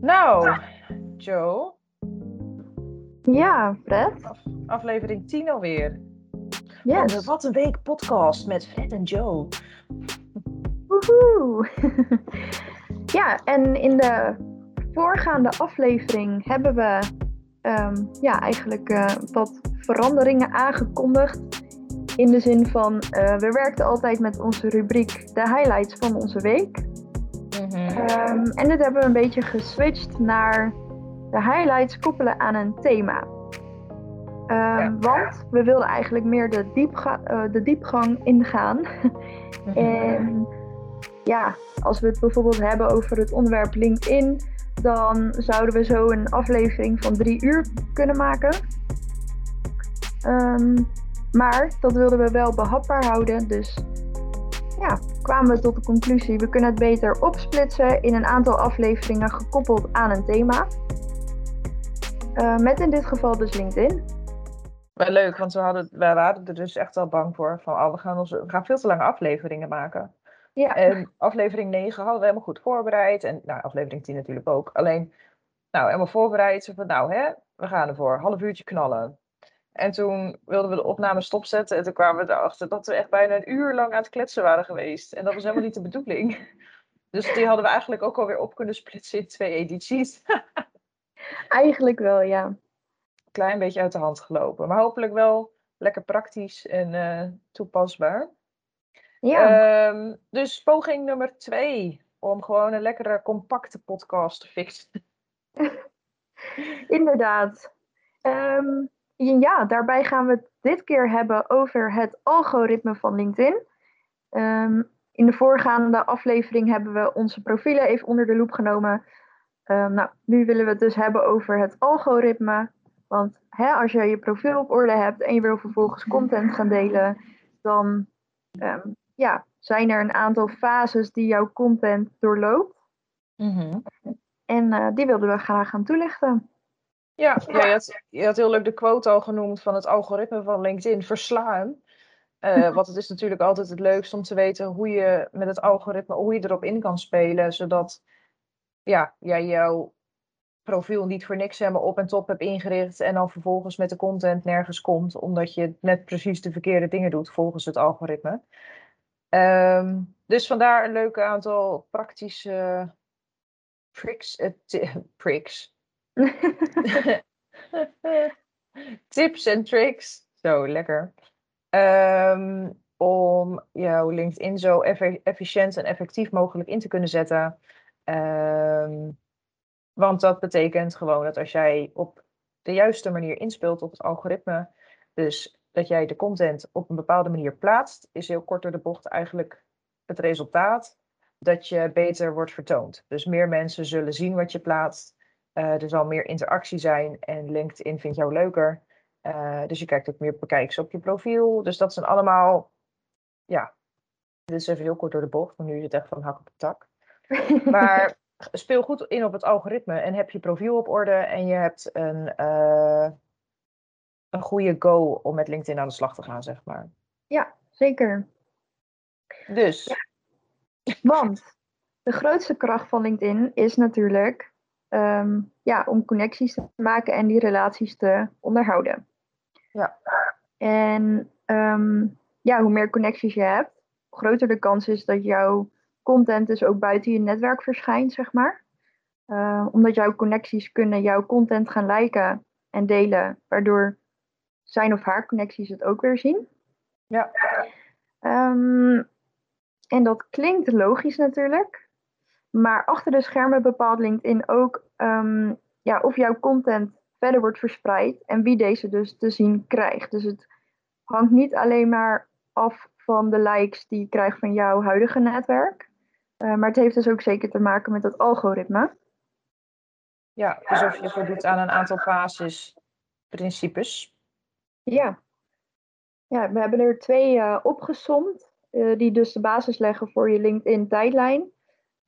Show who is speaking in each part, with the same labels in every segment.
Speaker 1: Nou, Joe,
Speaker 2: Ja, Fred.
Speaker 1: af- aflevering 10 alweer.
Speaker 2: Yes.
Speaker 1: Van de Wat een Week podcast met Fred en Joe.
Speaker 2: Woehoe. ja, en in de voorgaande aflevering hebben we ehm, ja, eigenlijk eh, wat veranderingen aangekondigd. In de zin van, eh, we werkten altijd met onze rubriek de highlights van onze week. Ehm, en dit hebben we een beetje geswitcht naar de highlights koppelen aan een thema. Ehm,
Speaker 1: Ja.
Speaker 2: Want we wilden eigenlijk meer de, diepga- eh, de diepgang ingaan. En ja, als we het bijvoorbeeld hebben over het onderwerp LinkedIn, dan zouden we zo een aflevering van drie uur kunnen maken. Ehm, maar dat wilden we wel behapbaar houden, dus ja, kwamen we tot de conclusie, we kunnen het beter opsplitsen in een aantal afleveringen gekoppeld aan een thema. Eh, met in dit geval dus LinkedIn.
Speaker 1: Wel leuk, want we, hadden, we waren er dus echt al bang voor. Van, oh, we, gaan onze, we gaan veel te lange afleveringen maken.
Speaker 2: Ja,
Speaker 1: En aflevering 9 hadden we helemaal goed voorbereid. En nou, aflevering 10 natuurlijk ook. Alleen, nou, helemaal voorbereid. Van, nou, hè, we gaan ervoor. Half uurtje knallen. En toen wilden we de opname stopzetten. En toen kwamen we erachter dat we echt bijna een uur lang aan het kletsen waren geweest. En dat was helemaal niet de bedoeling. Dus die hadden we eigenlijk ook alweer op kunnen splitsen in twee edities.
Speaker 2: eigenlijk wel, ja.
Speaker 1: Klein beetje uit de hand gelopen. Maar hopelijk wel lekker praktisch en eh, toepasbaar.
Speaker 2: Ja,
Speaker 1: Ehm, dus poging nummer twee. Om gewoon een lekkere compacte podcast te fixen.
Speaker 2: inderdaad. Ehm, ja, daarbij gaan we het dit keer hebben over het algoritme van LinkedIn. Ehm, in de voorgaande aflevering hebben we onze profielen even onder de loep genomen. Ehm, nou, nu willen we het dus hebben over het algoritme. Want hè, als je je profiel op orde hebt en je wil vervolgens content gaan delen, dan ehm, ja, zijn er een aantal fases die jouw content doorloopt. En eh, die wilden we graag gaan toelichten.
Speaker 1: Ja, ja je, had, je had heel leuk de quote al genoemd van het algoritme van LinkedIn. Verslaan. Eh want het is natuurlijk altijd het leukst om te weten hoe je met het algoritme, hoe je erop in kan spelen. Zodat ja, jij jouw profiel niet voor niks helemaal op en top hebt ingericht. En dan vervolgens met de content nergens komt. Omdat je net precies de verkeerde dingen doet volgens het algoritme. Ehm, dus vandaar een leuke aantal praktische tricks. pricks. Tips en tricks. Zo, lekker. Ehm, om jouw LinkedIn zo efficiënt en effectief mogelijk in te kunnen zetten. Ehm, want dat betekent gewoon dat als jij op de juiste manier inspeelt op het algoritme, dus dat jij de content op een bepaalde manier plaatst, is heel kort door de bocht eigenlijk het resultaat dat je beter wordt vertoond. Dus meer mensen zullen zien wat je plaatst. Eh, er zal meer interactie zijn en LinkedIn vindt jou leuker. Eh, dus je krijgt ook meer bekijks op je profiel. Dus dat zijn allemaal, ja, dit is even heel kort door de bocht, want nu is het echt van hak op de tak. Maar speel goed in op het algoritme en heb je profiel op orde en je hebt een, eh, een goede go om met LinkedIn aan de slag te gaan, zeg maar.
Speaker 2: ja, zeker.
Speaker 1: Dus,
Speaker 2: Want de grootste kracht van LinkedIn is natuurlijk ehm, ja, om connecties te maken en die relaties te onderhouden.
Speaker 1: Ja.
Speaker 2: En ehm, ja, hoe meer connecties je hebt, hoe groter de kans is dat jouw content dus ook buiten je netwerk verschijnt, zeg maar. Eh, omdat jouw connecties kunnen jouw content gaan liken en delen, waardoor zijn of haar connecties het ook weer zien.
Speaker 1: ja,
Speaker 2: Ehm, en dat klinkt logisch natuurlijk. Maar achter de schermen bepaalt LinkedIn ook ehm, ja, of jouw content verder wordt verspreid en wie deze dus te zien krijgt. Dus het hangt niet alleen maar af van de likes die je krijgt van jouw huidige netwerk. Eh, maar het heeft dus ook zeker te maken met het algoritme.
Speaker 1: ja, dus of je voldoet aan een aantal basisprincipes.
Speaker 2: Ja. ja, we hebben er twee eh, opgesomd, eh, die dus de basis leggen voor je LinkedIn-tijdlijn.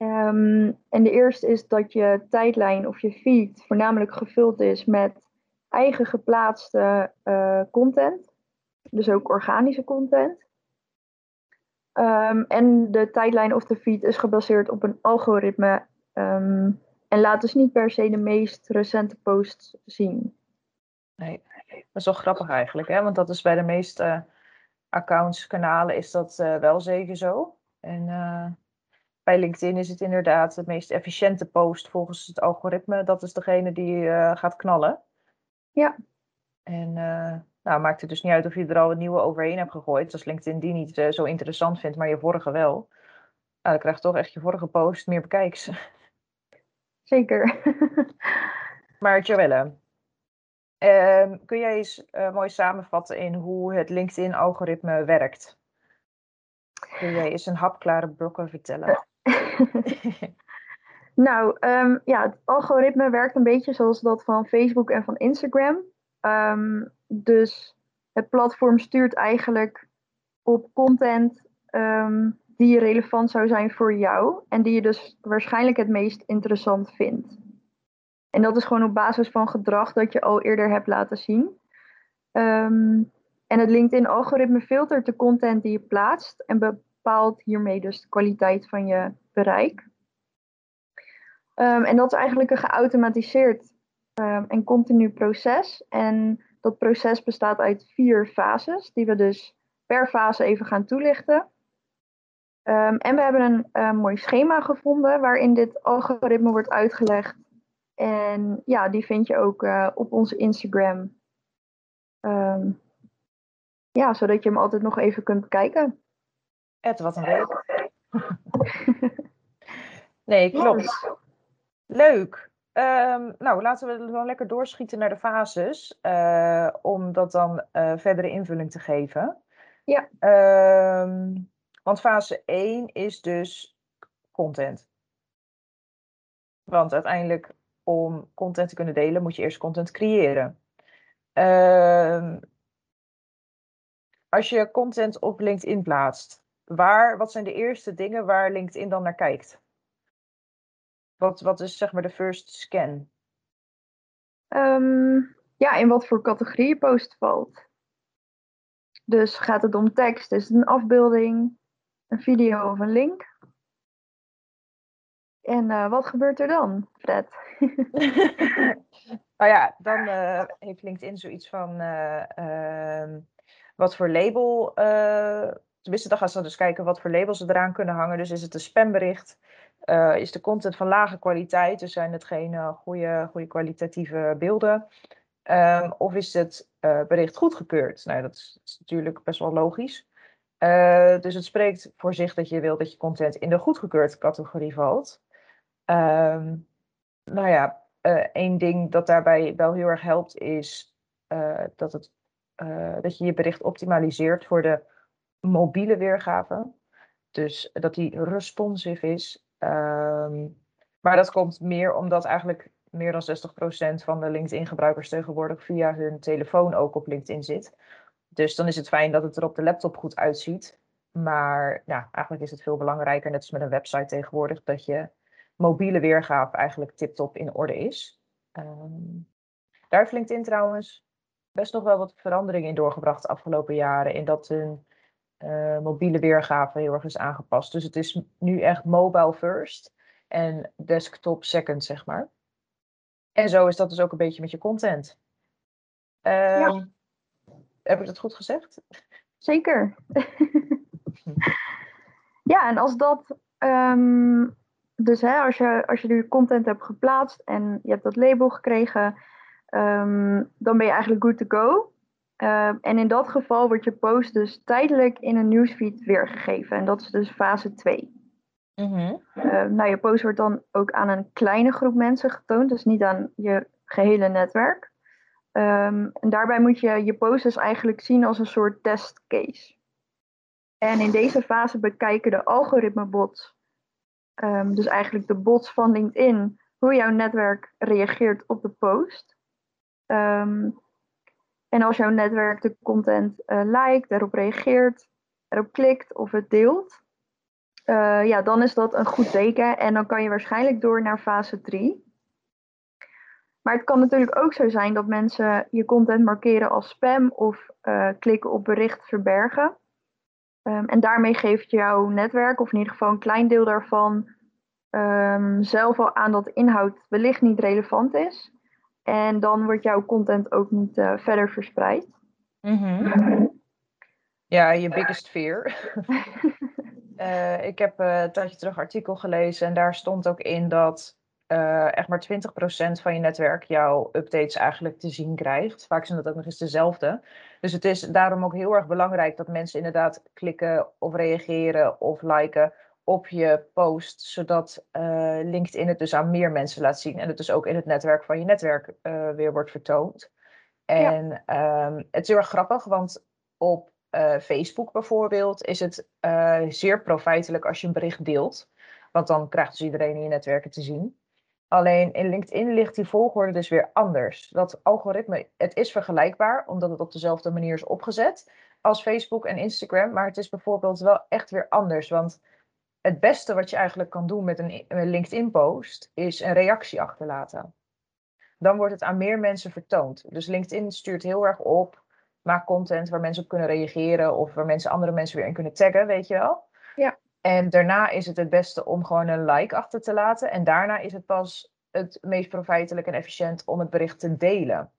Speaker 2: Ehm, en de eerste is dat je tijdlijn of je feed voornamelijk gevuld is met eigen geplaatste eh, content. Dus ook organische content. Ehm, en de tijdlijn of de feed is gebaseerd op een algoritme ehm, en laat dus niet per se de meest recente posts zien.
Speaker 1: Nee, dat is wel grappig eigenlijk, hè? want dat is bij de meeste accounts, kanalen, is dat uh, wel zeker zo. En bij LinkedIn is het inderdaad de meest efficiënte post volgens het algoritme. Dat is degene die uh, gaat knallen.
Speaker 2: Ja.
Speaker 1: En nou, maakt het dus niet uit of je er al een nieuwe overheen hebt gegooid. Als LinkedIn die niet zo interessant vindt, maar je vorige wel. Nou, dan krijgt toch echt je vorige post meer bekijks.
Speaker 2: Zeker.
Speaker 1: maar Joelle, uh, kun jij eens mooi samenvatten in hoe het LinkedIn-algoritme werkt? Kun jij eens een hapklare blokken vertellen?
Speaker 2: nou, um, ja, het algoritme werkt een beetje zoals dat van Facebook en van Instagram. Um, dus het platform stuurt eigenlijk op content um, die relevant zou zijn voor jou en die je dus waarschijnlijk het meest interessant vindt. En dat is gewoon op basis van gedrag dat je al eerder hebt laten zien. En het LinkedIn-algoritme filtert de content die je plaatst en bepaalt hiermee dus de kwaliteit van je bereik. Um, en dat is eigenlijk een geautomatiseerd um, en continu proces. En dat proces bestaat uit vier fases, die we dus per fase even gaan toelichten. Um, en we hebben een, mooi schema gevonden waarin dit algoritme wordt uitgelegd en ja, die vind je ook uh, op onze Instagram. Ja, zodat je hem altijd nog even kunt bekijken.
Speaker 1: Ed, wat een leuk. Nee, klopt. Leuk. Um, nou, laten we dan lekker doorschieten naar de fases. Uh, om dat dan uh, verdere invulling te geven.
Speaker 2: Ja.
Speaker 1: Um, want fase 1 is dus content. Want uiteindelijk om content te kunnen delen, moet je eerst content creëren. Uh, als je content op LinkedIn plaatst, waar, wat zijn de eerste dingen waar LinkedIn dan naar kijkt? Wat, wat is zeg maar de first scan?
Speaker 2: Um, ja, in wat voor categorie je post valt. Dus gaat het om tekst, is het een afbeelding, een video of een link? En uh, wat gebeurt er dan, Fred?
Speaker 1: nou ja, dan uh, heeft LinkedIn zoiets van uh, wat voor label. tenminste, dan gaan ze dus kijken wat voor labels ze eraan kunnen hangen. Dus is het een spambericht? Is de content van lage kwaliteit? Dus zijn het geen goede, goede kwalitatieve beelden? Um, of is het bericht goedgekeurd? Nou, dat is, is natuurlijk best wel logisch. dus het spreekt voor zich dat je wilt dat je content in de goedgekeurd categorie valt. Um, nou ja, uh, één ding dat daarbij wel heel erg helpt is uh, dat, het, uh, dat je je bericht optimaliseert voor de mobiele weergave. Dus dat die responsive is. Um, maar dat komt meer omdat eigenlijk meer dan 60% van de LinkedIn-gebruikers tegenwoordig via hun telefoon ook op LinkedIn zit. Dus dan is het fijn dat het er op de laptop goed uitziet. Maar nou, eigenlijk is het veel belangrijker, net als met een website tegenwoordig, dat je mobiele weergave eigenlijk tip-top in orde is. Um, daar heeft LinkedIn trouwens best nog wel wat veranderingen in doorgebracht de afgelopen jaren. In dat hun uh, mobiele weergave heel erg is aangepast. Dus het is nu echt mobile first en desktop second, zeg maar. En zo is dat dus ook een beetje met je content. Ja. Heb ik dat goed gezegd?
Speaker 2: Zeker. ja, en als dat um, dus hè, als, je, als je nu content hebt geplaatst en je hebt dat label gekregen, um, dan ben je eigenlijk good to go. Uh, en in dat geval wordt je post dus tijdelijk in een newsfeed weergegeven. En dat is dus fase 2. Mm -hmm. uh, nou, je post wordt dan ook aan een kleine groep mensen getoond, dus niet aan je gehele netwerk. Um, en daarbij moet je je post dus eigenlijk zien als een soort testcase. En in deze fase bekijken de algoritmebots Um, dus eigenlijk de bots van LinkedIn, hoe jouw netwerk reageert op de post. Um, en als jouw netwerk de content uh, liked, erop reageert, erop klikt of het deelt, uh, ja, dan is dat een goed teken en dan kan je waarschijnlijk door naar fase 3. Maar het kan natuurlijk ook zo zijn dat mensen je content markeren als spam of uh, klikken op bericht verbergen. Um, en daarmee geeft jouw netwerk, of in ieder geval een klein deel daarvan, ehm, zelf al aan dat inhoud wellicht niet relevant is. En dan wordt jouw content ook niet eh, verder verspreid.
Speaker 1: Mhm. Ja, je biggest fear. Eh, ik heb uh, een tijdje terug een artikel gelezen en daar stond ook in dat echt maar 20% van je netwerk jouw updates eigenlijk te zien krijgt. Vaak zijn dat ook nog eens dezelfde. Dus het is daarom ook heel erg belangrijk dat mensen inderdaad klikken of reageren of liken op je post, zodat uh, LinkedIn het dus aan meer mensen laat zien en het dus ook in het netwerk van je netwerk uh, weer wordt vertoond. En ja. um, het is heel erg grappig, want op uh, Facebook bijvoorbeeld is het zeer profijtelijk als je een bericht deelt. Want dan krijgt dus iedereen in je netwerken te zien. Alleen in LinkedIn ligt die volgorde dus weer anders. Dat algoritme, het is vergelijkbaar, omdat het op dezelfde manier is opgezet als Facebook en Instagram. Maar het is bijvoorbeeld wel echt weer anders. Want het beste wat je eigenlijk kan doen met een, LinkedIn-post is een reactie achterlaten. Dan wordt het aan meer mensen vertoond. Dus LinkedIn stuurt heel erg op, maak content waar mensen op kunnen reageren of waar mensen andere mensen weer in kunnen taggen, weet je wel.
Speaker 2: Ja.
Speaker 1: En daarna is het het beste om gewoon een like achter te laten. En daarna is het pas het meest profijtelijk en efficiënt om het bericht te delen.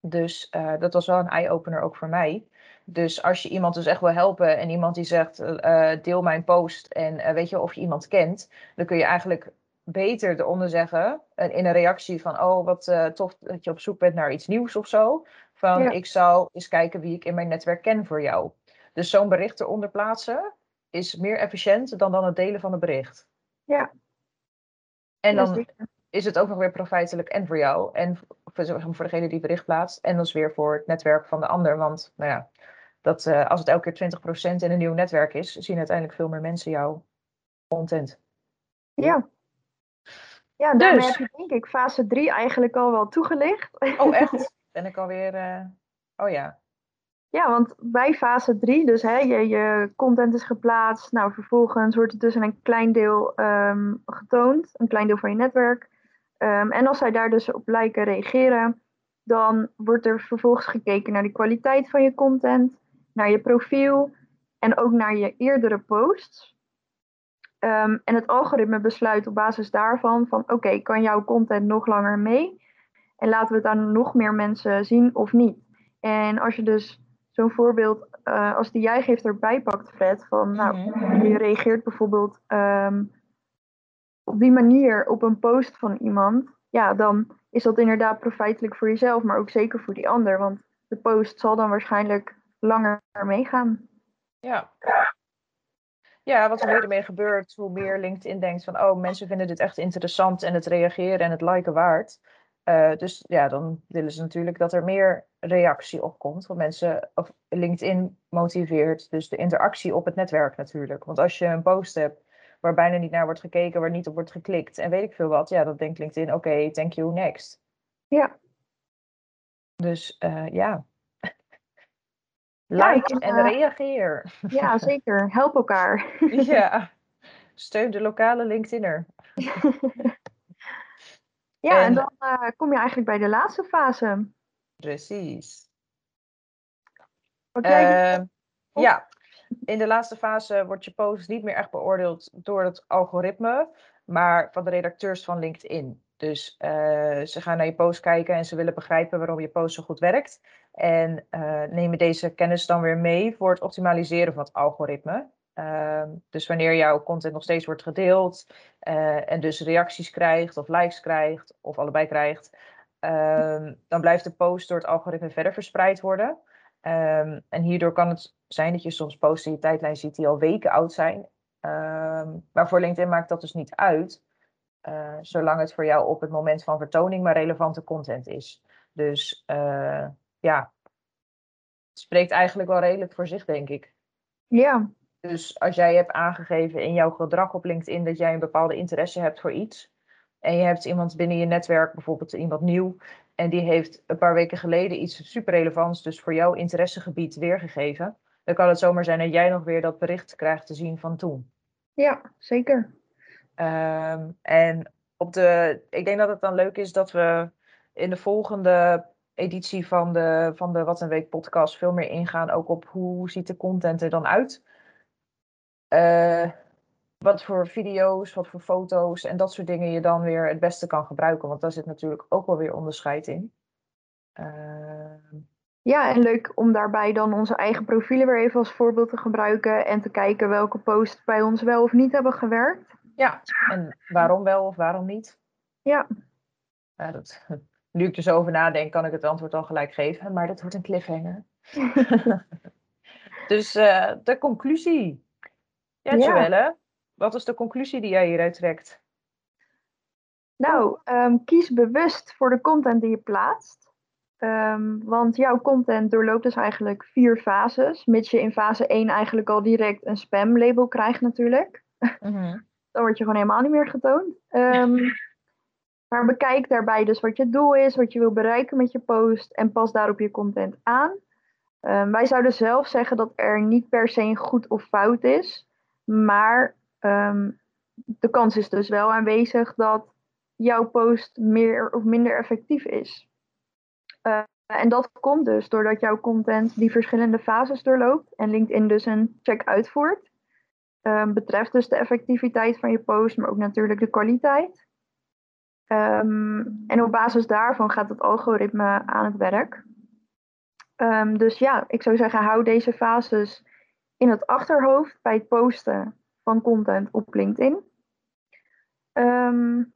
Speaker 1: Dus uh, dat was wel een eye-opener ook voor mij. Dus als je iemand dus echt wil helpen en iemand die zegt uh, deel mijn post en uh, weet je of je iemand kent, dan kun je eigenlijk beter eronder zeggen in een reactie van oh wat tof dat je op zoek bent naar iets nieuws of zo. Van ja. ik zou eens kijken wie ik in mijn netwerk ken voor jou. Dus zo'n bericht eronder plaatsen is meer efficiënt dan dan het delen van een bericht.
Speaker 2: Ja.
Speaker 1: En dan is het ook nog weer profijtelijk en voor jou en voor, voor degene die bericht plaatst en dus weer voor het netwerk van de ander. Want nou ja, dat, uh, als het elke keer 20% in een nieuw netwerk is, zien uiteindelijk veel meer mensen jouw content.
Speaker 2: Ja. Ja, daarmee dus. heb je denk ik fase 3 eigenlijk al wel toegelicht.
Speaker 1: Oh echt? Ben ik alweer... Uh... Oh ja.
Speaker 2: Ja, want bij fase 3, dus hè, je, je content is geplaatst. Nou, vervolgens wordt het dus in een klein deel um, getoond. Een klein deel van je netwerk. Um, en als zij daar dus op lijken reageren, dan wordt er vervolgens gekeken naar de kwaliteit van je content, naar je profiel en ook naar je eerdere posts. Um, en het algoritme besluit op basis daarvan van oké, okay, kan jouw content nog langer mee? En laten we het dan nog meer mensen zien of niet? En als je dus zo'n voorbeeld uh, als die jij geeft erbij pakt, Fred, van nou, mm-hmm. je reageert bijvoorbeeld um, op die manier op een post van iemand, ja, dan is dat inderdaad profijtelijk voor jezelf, maar ook zeker voor die ander, want de post zal dan waarschijnlijk langer meegaan.
Speaker 1: Ja. Ja, wat er meer gebeurt, hoe meer LinkedIn denkt van, oh, mensen vinden dit echt interessant en het reageren en het liken waard. Uh, dus ja, dan willen ze natuurlijk dat er meer reactie op komt. Want mensen, of LinkedIn motiveert dus de interactie op het netwerk natuurlijk. Want als je een post hebt waar bijna niet naar wordt gekeken, waar niet op wordt geklikt en weet ik veel wat, ja, dan denkt LinkedIn, oké, okay, thank you, next.
Speaker 2: Ja.
Speaker 1: Dus uh, ja. Like ja, en uh, reageer.
Speaker 2: Ja, zeker. Help elkaar.
Speaker 1: ja. Steun de lokale LinkedInner.
Speaker 2: ja, en, en dan uh, kom je eigenlijk bij de laatste fase.
Speaker 1: Precies. Uh, ja, in de laatste fase wordt je post niet meer echt beoordeeld door het algoritme, maar van de redacteurs van LinkedIn. Dus uh, ze gaan naar je post kijken en ze willen begrijpen waarom je post zo goed werkt. En uh, nemen deze kennis dan weer mee voor het optimaliseren van het algoritme. Uh, dus wanneer jouw content nog steeds wordt gedeeld uh, en dus reacties krijgt of likes krijgt of allebei krijgt, ehm, dan blijft de post door het algoritme verder verspreid worden. Um, en hierdoor kan het zijn dat je soms posts in je tijdlijn ziet die al weken oud zijn. Um, maar voor LinkedIn maakt dat dus niet uit, uh, zolang het voor jou op het moment van vertoning maar relevante content is. Dus uh, ja, het spreekt eigenlijk wel redelijk voor zich, denk ik.
Speaker 2: Ja.
Speaker 1: Dus als jij hebt aangegeven in jouw gedrag op LinkedIn dat jij een bepaalde interesse hebt voor iets, en je hebt iemand binnen je netwerk, bijvoorbeeld iemand nieuw, en die heeft een paar weken geleden iets super relevants, dus voor jouw interessegebied weergegeven, dan kan het zomaar zijn dat jij nog weer dat bericht krijgt te zien van toen.
Speaker 2: Ja, zeker.
Speaker 1: Um, en op de, ik denk dat het dan leuk is dat we in de volgende editie van de, van de Wat een Week podcast veel meer ingaan ook op hoe ziet de content er dan uit. Uh, wat voor video's, wat voor foto's en dat soort dingen je dan weer het beste kan gebruiken. Want daar zit natuurlijk ook wel weer onderscheid in. Ehm,
Speaker 2: ja, en leuk om daarbij dan onze eigen profielen weer even als voorbeeld te gebruiken en te kijken welke posts bij ons wel of niet hebben gewerkt.
Speaker 1: Ja, en waarom wel of waarom niet?
Speaker 2: Ja.
Speaker 1: ja dat, nu ik er zo over nadenk, kan ik het antwoord al gelijk geven, maar dat wordt een cliffhanger. dus uh, de conclusie. Ja, Joelle, wat is de conclusie die jij hieruit trekt?
Speaker 2: Nou, um, kies bewust voor de content die je plaatst. Um, want jouw content doorloopt dus eigenlijk vier fases, mits je in fase 1 eigenlijk al direct een spam label krijgt natuurlijk. Mm -hmm. Dan word je gewoon helemaal niet meer getoond. Um, maar bekijk daarbij dus wat je doel is, wat je wil bereiken met je post en pas daarop je content aan. Um, wij zouden zelf zeggen dat er niet per se een goed of fout is, maar um, de kans is dus wel aanwezig dat jouw post meer of minder effectief is. Uh, en dat komt dus doordat jouw content die verschillende fases doorloopt en LinkedIn dus een check uitvoert. Um, betreft dus de effectiviteit van je post, maar ook natuurlijk de kwaliteit. Um, en op basis daarvan gaat het algoritme aan het werk. Dus ja, ik zou zeggen, hou deze fases in het achterhoofd bij het posten van content op LinkedIn. Um,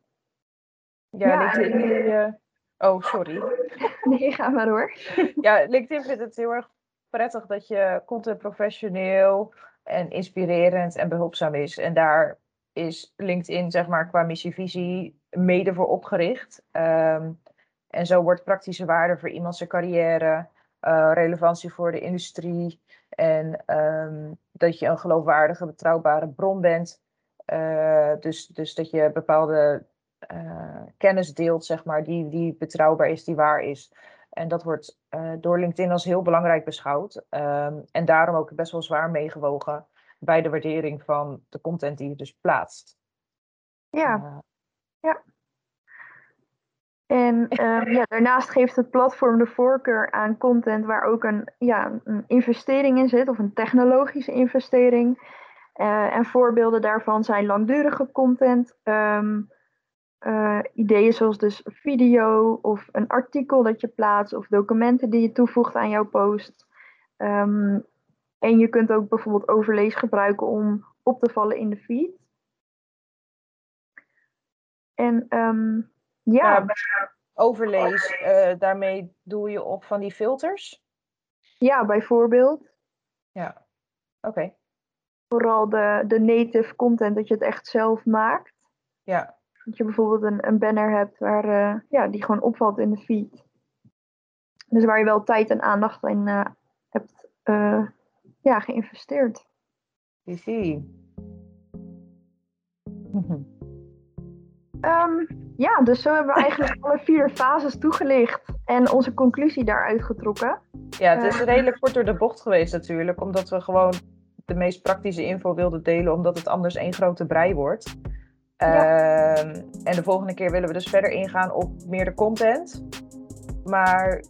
Speaker 1: ja, ja, LinkedIn. Uh, oh, sorry.
Speaker 2: nee, ga maar door.
Speaker 1: ja, LinkedIn vindt het heel erg prettig dat je content professioneel en inspirerend en behulpzaam is. En daar is LinkedIn, zeg maar, qua missievisie mede voor opgericht. Um, en zo wordt praktische waarde voor iemand zijn carrière, uh, relevantie voor de industrie en um, dat je een geloofwaardige, betrouwbare bron bent. Uh, dus, dus dat je bepaalde uh, kennis deelt, zeg maar, die, die betrouwbaar is, die waar is. En dat wordt door LinkedIn als heel belangrijk beschouwd. Um, en daarom ook best wel zwaar meegewogen bij de waardering van de content die je dus plaatst.
Speaker 2: Ja, ja. En uh, ja, daarnaast geeft het platform de voorkeur aan content waar ook een, ja, een investering in zit, of een technologische investering. Uh, en voorbeelden daarvan zijn langdurige content, um, uh, ideeën zoals dus video of een artikel dat je plaatst of documenten die je toevoegt aan jouw post. Um, en je kunt ook bijvoorbeeld overlees gebruiken om op te vallen in de feed. En ja.
Speaker 1: overlees, uh, daarmee doe je op van die filters?
Speaker 2: Ja, bijvoorbeeld.
Speaker 1: Ja, oké. Okay.
Speaker 2: Vooral de, de native content, dat je het echt zelf maakt.
Speaker 1: Ja.
Speaker 2: Dat je bijvoorbeeld een, een banner hebt waar, uh, ja, die gewoon opvalt in de feed. Dus waar je wel tijd en aandacht in uh, hebt ja, geïnvesteerd.
Speaker 1: Zie.
Speaker 2: um, ja, dus zo hebben we eigenlijk alle vier fases toegelicht en onze conclusie daaruit getrokken.
Speaker 1: Ja, het is uh, redelijk kort door de bocht geweest natuurlijk, omdat we gewoon de meest praktische info wilden delen, omdat het anders één grote brei wordt. Ja. Uh, en de volgende keer willen we dus verder ingaan op meer de content. Maar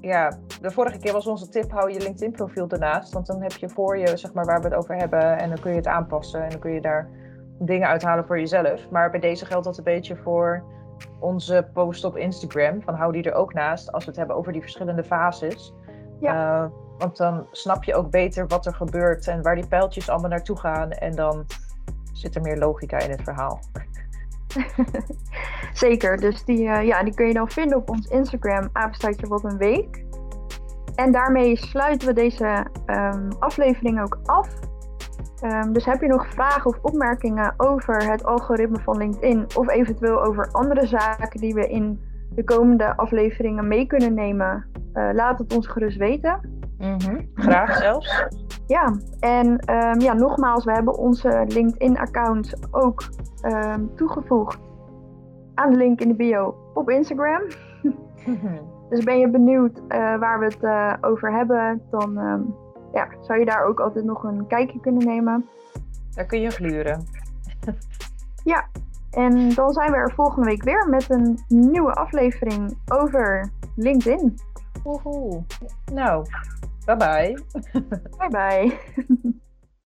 Speaker 1: ja, de vorige keer was onze tip: hou je LinkedIn-profiel ernaast. Want dan heb je voor je, zeg maar, waar we het over hebben. En dan kun je het aanpassen. En dan kun je daar dingen uithalen voor jezelf. Maar bij deze geldt dat een beetje voor onze post op Instagram. Van hou die er ook naast als we het hebben over die verschillende fases. Ja. Uh, want dan snap je ook beter wat er gebeurt en waar die pijltjes allemaal naartoe gaan. En dan zit er meer logica in het verhaal.
Speaker 2: Zeker, dus die, uh, ja, die kun je dan vinden op ons Instagram, apenstaartje wat een week. En daarmee sluiten we deze um, aflevering ook af. Um, dus heb je nog vragen of opmerkingen over het algoritme van LinkedIn of eventueel over andere zaken die we in de komende afleveringen mee kunnen nemen, uh, laat het ons gerust weten.
Speaker 1: Mm -hmm. Graag zelfs.
Speaker 2: Ja, en um, ja, nogmaals, we hebben onze LinkedIn-account ook um, toegevoegd aan de link in de bio op Instagram. dus ben je benieuwd uh, waar we het uh, over hebben, dan ja, zou je daar ook altijd nog een kijkje kunnen nemen.
Speaker 1: Daar kun je gluren.
Speaker 2: ja, en dan zijn we er volgende week weer met een nieuwe aflevering over LinkedIn.
Speaker 1: Woehoe. Nou, bye bye.
Speaker 2: bye bye.